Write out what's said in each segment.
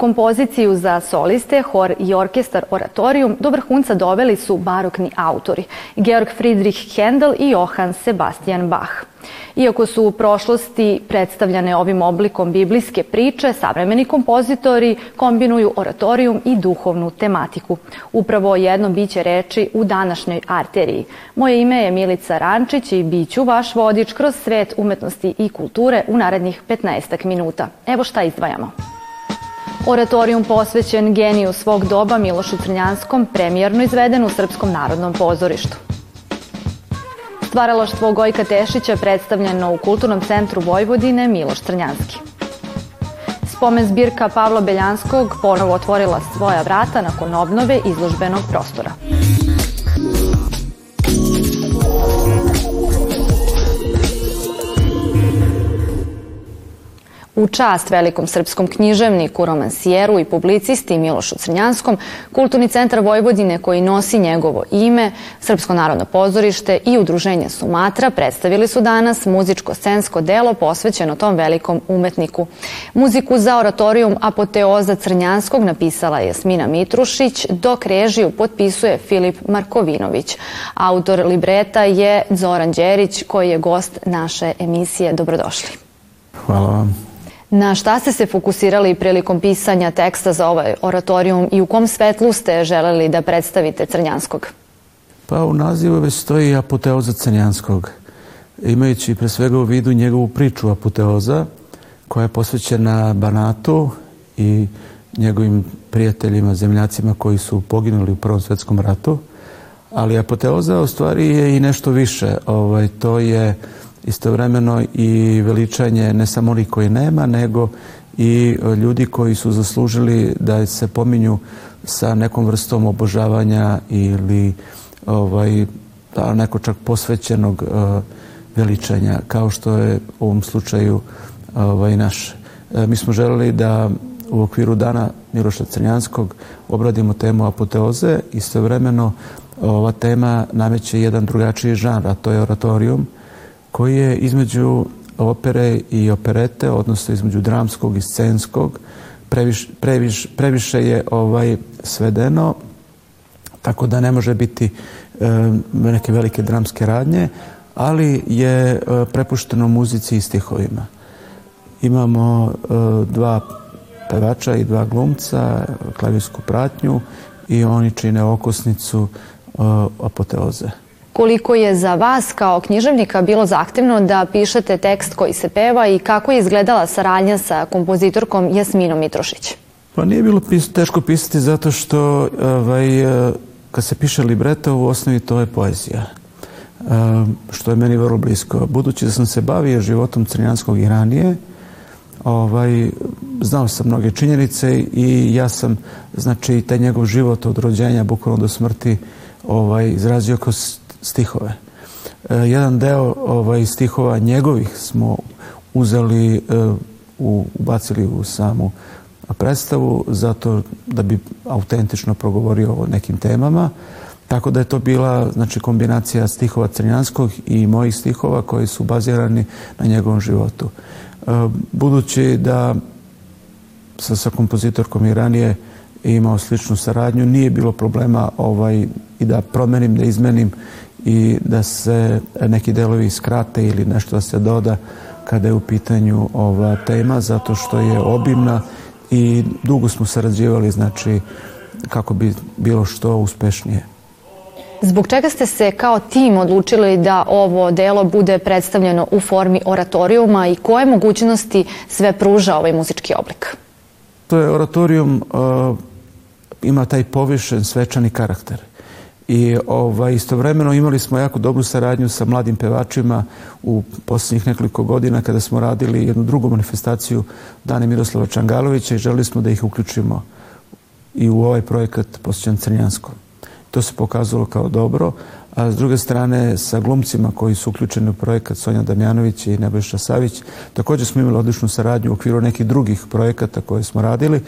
kompoziciju za soliste, hor i orkestar Oratorium do vrhunca doveli su barokni autori Georg Friedrich Händel i Johann Sebastian Bach. Iako su u prošlosti predstavljane ovim oblikom biblijske priče, savremeni kompozitori kombinuju oratorijum i duhovnu tematiku. Upravo jedno biće reči u današnjoj arteriji. Moje ime je Milica Rančić i bit ću vaš vodič kroz svet umetnosti i kulture u narednih 15 minuta. Evo šta izdvajamo. Oratorijum posvećen geniju svog doba Milošu Crnjanskom, premijerno izveden u Srpskom narodnom pozorištu. Stvaralaštvo Gojka Tešića predstavljeno u Kulturnom centru Vojvodine Miloš Crnjanski. Spomen zbirka Pavla Beljanskog ponovo otvorila svoja vrata nakon obnove izložbenog prostora. U čast velikom srpskom književniku, romansijeru i publicisti Milošu Crnjanskom, Kulturni centar Vojvodine koji nosi njegovo ime, Srpsko narodno pozorište i Udruženje Sumatra predstavili su danas muzičko-scensko delo posvećeno tom velikom umetniku. Muziku za oratorijum Apoteoza Crnjanskog napisala je Jasmina Mitrušić, dok režiju potpisuje Filip Markovinović. Autor libreta je Zoran Đerić koji je gost naše emisije. Dobrodošli. Hvala vam. Na šta ste se fokusirali prilikom pisanja teksta za ovaj oratorijum i u kom svetlu ste želeli da predstavite Crnjanskog? Pa u nazivu već stoji apoteoza Crnjanskog, imajući pre svega u vidu njegovu priču apoteoza, koja je posvećena Banatu i njegovim prijateljima, zemljacima koji su poginuli u Prvom svetskom ratu. Ali apoteoza u stvari je i nešto više. Ovaj, to je istovremeno i veličanje ne samo onih koji nema, nego i ljudi koji su zaslužili da se pominju sa nekom vrstom obožavanja ili ovaj, da, neko čak posvećenog uh, veličanja, kao što je u ovom slučaju ovaj, naš. E, mi smo želeli da u okviru dana Miloša Crnjanskog obradimo temu apoteoze, istovremeno ova tema nameće jedan drugačiji žanr, a to je oratorijum, koji je između opere i operete, odnosno između dramskog i scenskog, previš, previš, previše je ovaj svedeno, tako da ne može biti e, neke velike dramske radnje, ali je e, prepušteno muzici i stihovima. Imamo e, dva pevača i dva glumca, klavirsku pratnju i oni čine okosnicu apoteoze. Koliko je za vas kao književnika bilo zahtevno da pišete tekst koji se peva i kako je izgledala saradnja sa kompozitorkom Jasminom Mitrošić? Pa nije bilo pis, teško pisati zato što ovaj, kad se piše libreto u osnovi to je poezija što je meni vrlo blisko. Budući da sam se bavio životom Crnjanskog i ranije, ovaj, znao sam mnoge činjenice i ja sam, znači, taj njegov život od rođenja, bukvalno do smrti, ovaj, izrazio kroz stihove. E, jedan deo ovaj, stihova njegovih smo uzeli, e, u, ubacili u samu predstavu zato da bi autentično progovorio o nekim temama. Tako da je to bila znači, kombinacija stihova Crnjanskog i mojih stihova koji su bazirani na njegovom životu. E, budući da sa, sa kompozitorkom i ranije imao sličnu saradnju, nije bilo problema ovaj, i da promenim, da izmenim i da se neki delovi skrate ili nešto da se doda kada je u pitanju ova tema zato što je obimna i dugo smo sarađivali znači kako bi bilo što uspešnije. Zbog čega ste se kao tim odlučili da ovo delo bude predstavljeno u formi oratorijuma i koje mogućnosti sve pruža ovaj muzički oblik? To je oratorijum uh, ima taj povišen svečani karakter i ovaj, istovremeno imali smo jako dobru saradnju sa mladim pevačima u posljednjih nekoliko godina kada smo radili jednu drugu manifestaciju Dane Miroslava Čangalovića i želeli smo da ih uključimo i u ovaj projekat posjećan Crnjanskom. To se pokazalo kao dobro, a s druge strane sa glumcima koji su uključeni u projekat Sonja Damjanović i Nebojša Savić, također smo imali odličnu saradnju u okviru nekih drugih projekata koje smo radili.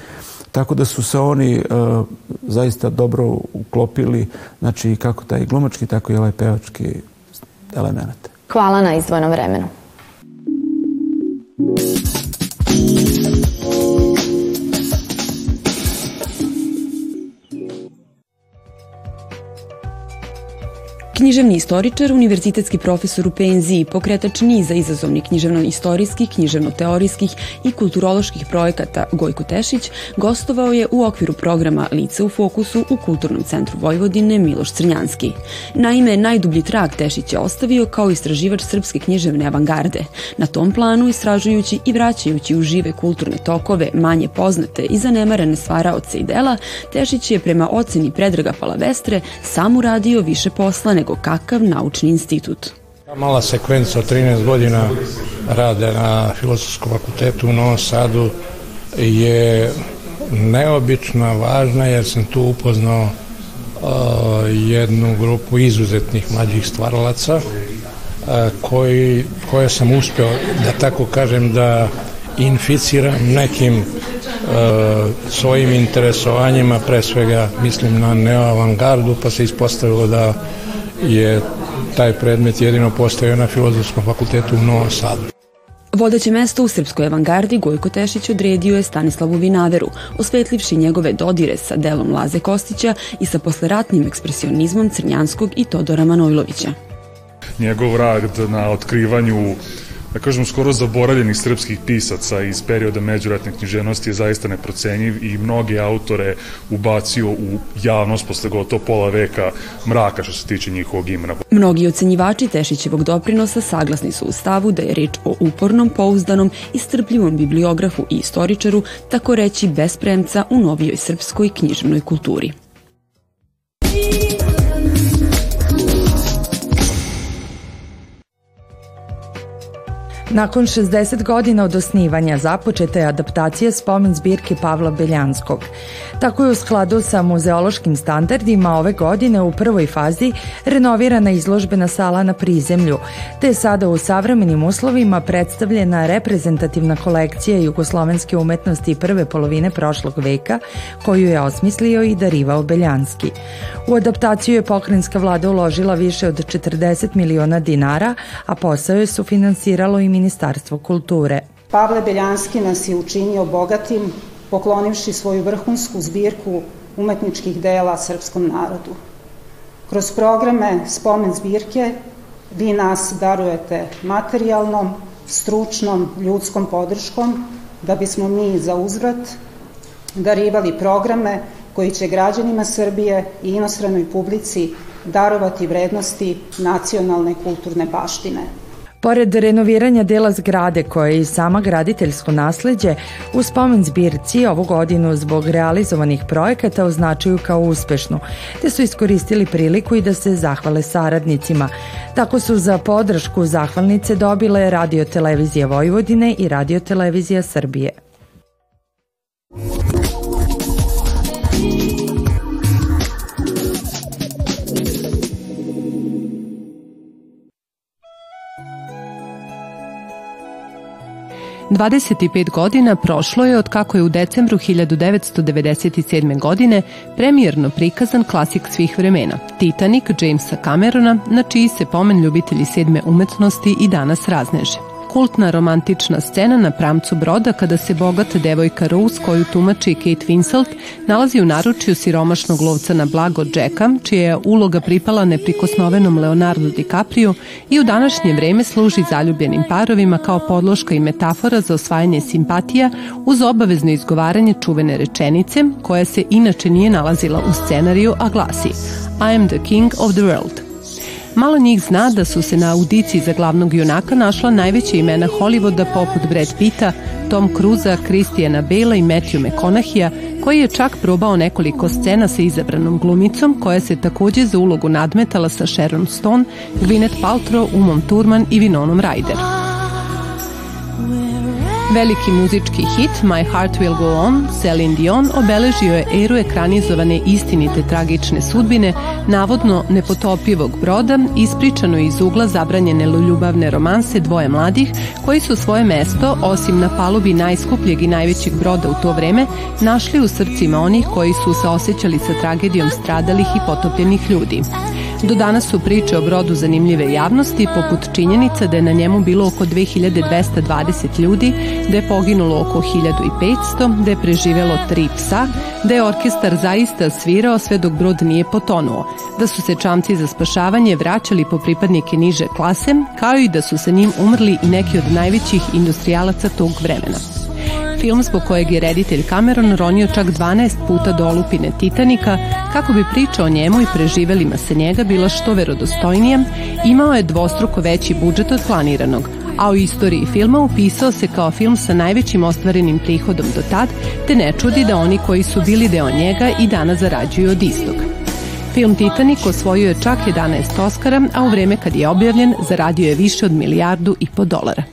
Tako da su se oni uh, zaista dobro uklopili, znači kako taj glumački, tako i ovaj pevački element. Hvala na izdvojnom vremenu. Književni istoričar, univerzitetski profesor u PNZ, pokretač niza izazovnih književno-istorijskih, književno-teorijskih i kulturoloških projekata Gojko Tešić gostovao je u okviru programa Lice u fokusu u Kulturnom centru Vojvodine Miloš Crnjanski. Naime, najdublji trag Tešić je ostavio kao istraživač srpske književne avangarde. Na tom planu istražujući i vraćajući u žive kulturne tokove manje poznate i zanemarene stvaraoce i dela, Tešić je prema oceni Predraga Palavestre sam uradio više posla nego kakav naučni institut. Mala sekvenca od 13 godina rade na Filosofskom fakultetu u Novom Sadu je neobična, važna jer sam tu upoznao uh, jednu grupu izuzetnih mlađih stvaralaca uh, koji, koje sam uspeo da tako kažem da inficiram nekim uh, svojim interesovanjima, pre svega mislim na neoavangardu, pa se ispostavilo da je taj predmet jedino postojao na Filozofskom fakultetu u Novom Sadu. Vodeće mesto u srpskoj avangardi Gojko Tešić odredio je Stanislavu Vinaveru, osvetlivši njegove dodire sa delom Laze Kostića i sa posleratnim ekspresionizmom Crnjanskog i Todora Manojlovića. Njegov rad na otkrivanju da kažem, skoro zaboravljenih srpskih pisaca iz perioda međuratne književnosti je zaista neprocenjiv i mnoge autore ubacio u javnost posle gotovo pola veka mraka što se tiče njihovog imena. Mnogi ocenjivači Tešićevog doprinosa saglasni su u stavu da je reč o upornom, pouzdanom i strpljivom bibliografu i istoričaru, tako reći bespremca u novijoj srpskoj književnoj kulturi. Nakon 60 godina od osnivanja započeta je adaptacija spomen zbirke Pavla Beljanskog. Tako je u skladu sa muzeološkim standardima ove godine u prvoj fazi renovirana izložbena sala na prizemlju, te je sada u savremenim uslovima predstavljena reprezentativna kolekcija jugoslovenske umetnosti prve polovine prošlog veka, koju je osmislio i darivao Beljanski. U adaptaciju je pokrenjska vlada uložila više od 40 miliona dinara, a posao je sufinansiralo i Ministarstvo kulture. Pavle Beljanski nas je učinio bogatim, poklonivši svoju vrhunsku zbirku umetničkih dela srpskom narodu. Kroz programe spomen zbirke vi nas darujete materijalnom, stručnom, ljudskom podrškom da bismo mi za uzvrat darivali programe koji će građanima Srbije i inostranoj publici darovati vrednosti nacionalne kulturne baštine. Pored renoviranja dela zgrade koje je i sama graditeljsko nasleđe, u spomen zbirci ovu godinu zbog realizovanih projekata označuju kao uspešnu, te su iskoristili priliku i da se zahvale saradnicima. Tako su za podršku zahvalnice dobile Radio Televizija Vojvodine i Radio Televizija Srbije. 25 godina prošlo je od kako je u decembru 1997. godine premijerno prikazan klasik svih vremena, Titanic Jamesa Camerona, na čiji se pomen ljubitelji sedme umetnosti i danas razneže kultna romantična scena na pramcu broda kada se bogata devojka Rose koju tumači Kate Winslet nalazi u naručju siromašnog lovca na blago Jacka, čija je uloga pripala neprikosnovenom Leonardo DiCaprio i u današnje vreme služi zaljubljenim parovima kao podloška i metafora za osvajanje simpatija uz obavezno izgovaranje čuvene rečenice koja se inače nije nalazila u scenariju, a glasi I am the king of the world. Malo njih zna da su se na audiciji za glavnog junaka našla najveća imena Hollywooda poput Brad Pitta, Tom Cruza, Kristijana Bela i Matthew McConaughey-a, koji je čak probao nekoliko scena sa izabranom glumicom, koja se takođe za ulogu nadmetala sa Sharon Stone, Gwyneth Paltrow, Umom Thurman i Vinonom Ryder. Veliki muzički hit My Heart Will Go On, Celine Dion, obeležio je eru ekranizovane istinite tragične sudbine, navodno nepotopivog broda, ispričano iz ugla zabranjene ljubavne romanse dvoje mladih, koji su svoje mesto, osim na palubi najskupljeg i najvećeg broda u to vreme, našli u srcima onih koji su se osjećali sa tragedijom stradalih i potopljenih ljudi. Do danas su priče o brodu zanimljive javnosti, poput činjenica da je na njemu bilo oko 2220 ljudi, da je poginulo oko 1500, da je preživelo tri psa, da je orkestar zaista svirao sve dok brod nije potonuo, da su se čamci za spašavanje vraćali po pripadnike niže klase, kao i da su sa njim umrli i neki od najvećih industrijalaca tog vremena. Film zbog kojeg je reditelj Cameron ronio čak 12 puta do olupine Titanika kako bi priča o njemu i preživelima sa njega bila što verodostojnija, imao je dvostruko veći budžet od planiranog, a u istoriji filma upisao se kao film sa najvećim ostvarenim prihodom do tad, te ne čudi da oni koji su bili deo njega i danas zarađuju od istog. Film Titanic osvojio je čak 11 Oscara, a u vreme kad je objavljen zaradio je više od milijardu i po dolara.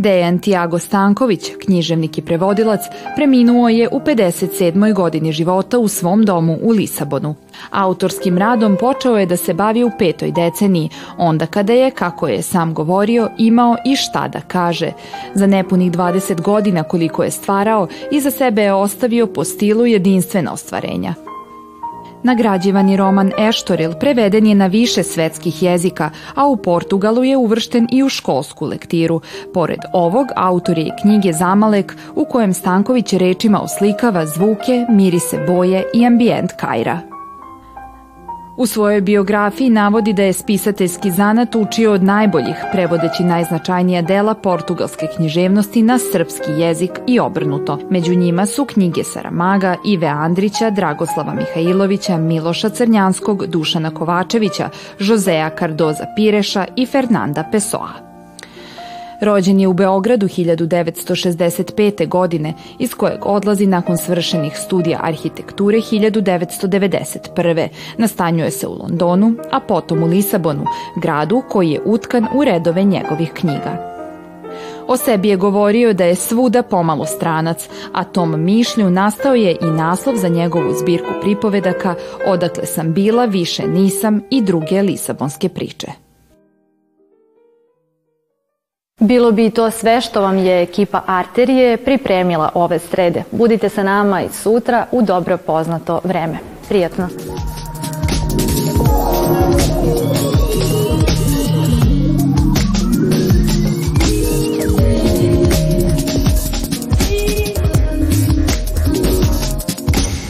Dejan Tiago Stanković, književnik i prevodilac, preminuo je u 57. godini života u svom domu u Lisabonu. Autorskim radom počeo je da se bavi u petoj deceniji, onda kada je, kako je sam govorio, imao i šta da kaže. Za nepunih 20 godina koliko je stvarao, iza sebe je ostavio po stilu jedinstvena ostvarenja. Nagrađivani roman Eštoril preveden je na više svetskih jezika, a u Portugalu je uvršten i u školsku lektiru. Pored ovog, autor je knjige Zamalek, u kojem Stanković rečima oslikava zvuke, mirise boje i ambijent Kajra. U svojoj biografiji navodi da je spisateljski zanat učio od najboljih, prevodeći najznačajnija dela portugalske književnosti na srpski jezik i obrnuto. Među njima su knjige Saramaga, Ive Andrića, Dragoslava Mihajlovića, Miloša Crnjanskog, Dušana Kovačevića, Žozeja Kardoza Pireša i Fernanda Pessoa. Rođen je u Beogradu 1965. godine, iz kojeg odlazi nakon svršenih studija arhitekture 1991. Nastanjuje se u Londonu, a potom u Lisabonu, gradu koji je utkan u redove njegovih knjiga. O sebi je govorio da je svuda pomalo stranac, a tom mišlju nastao je i naslov za njegovu zbirku pripovedaka Odakle sam bila, više nisam i druge lisabonske priče. Bilo bi to sve što vam je ekipa Arterije pripremila ove srede. Budite sa nama i sutra u dobro poznato vreme. Prijatno!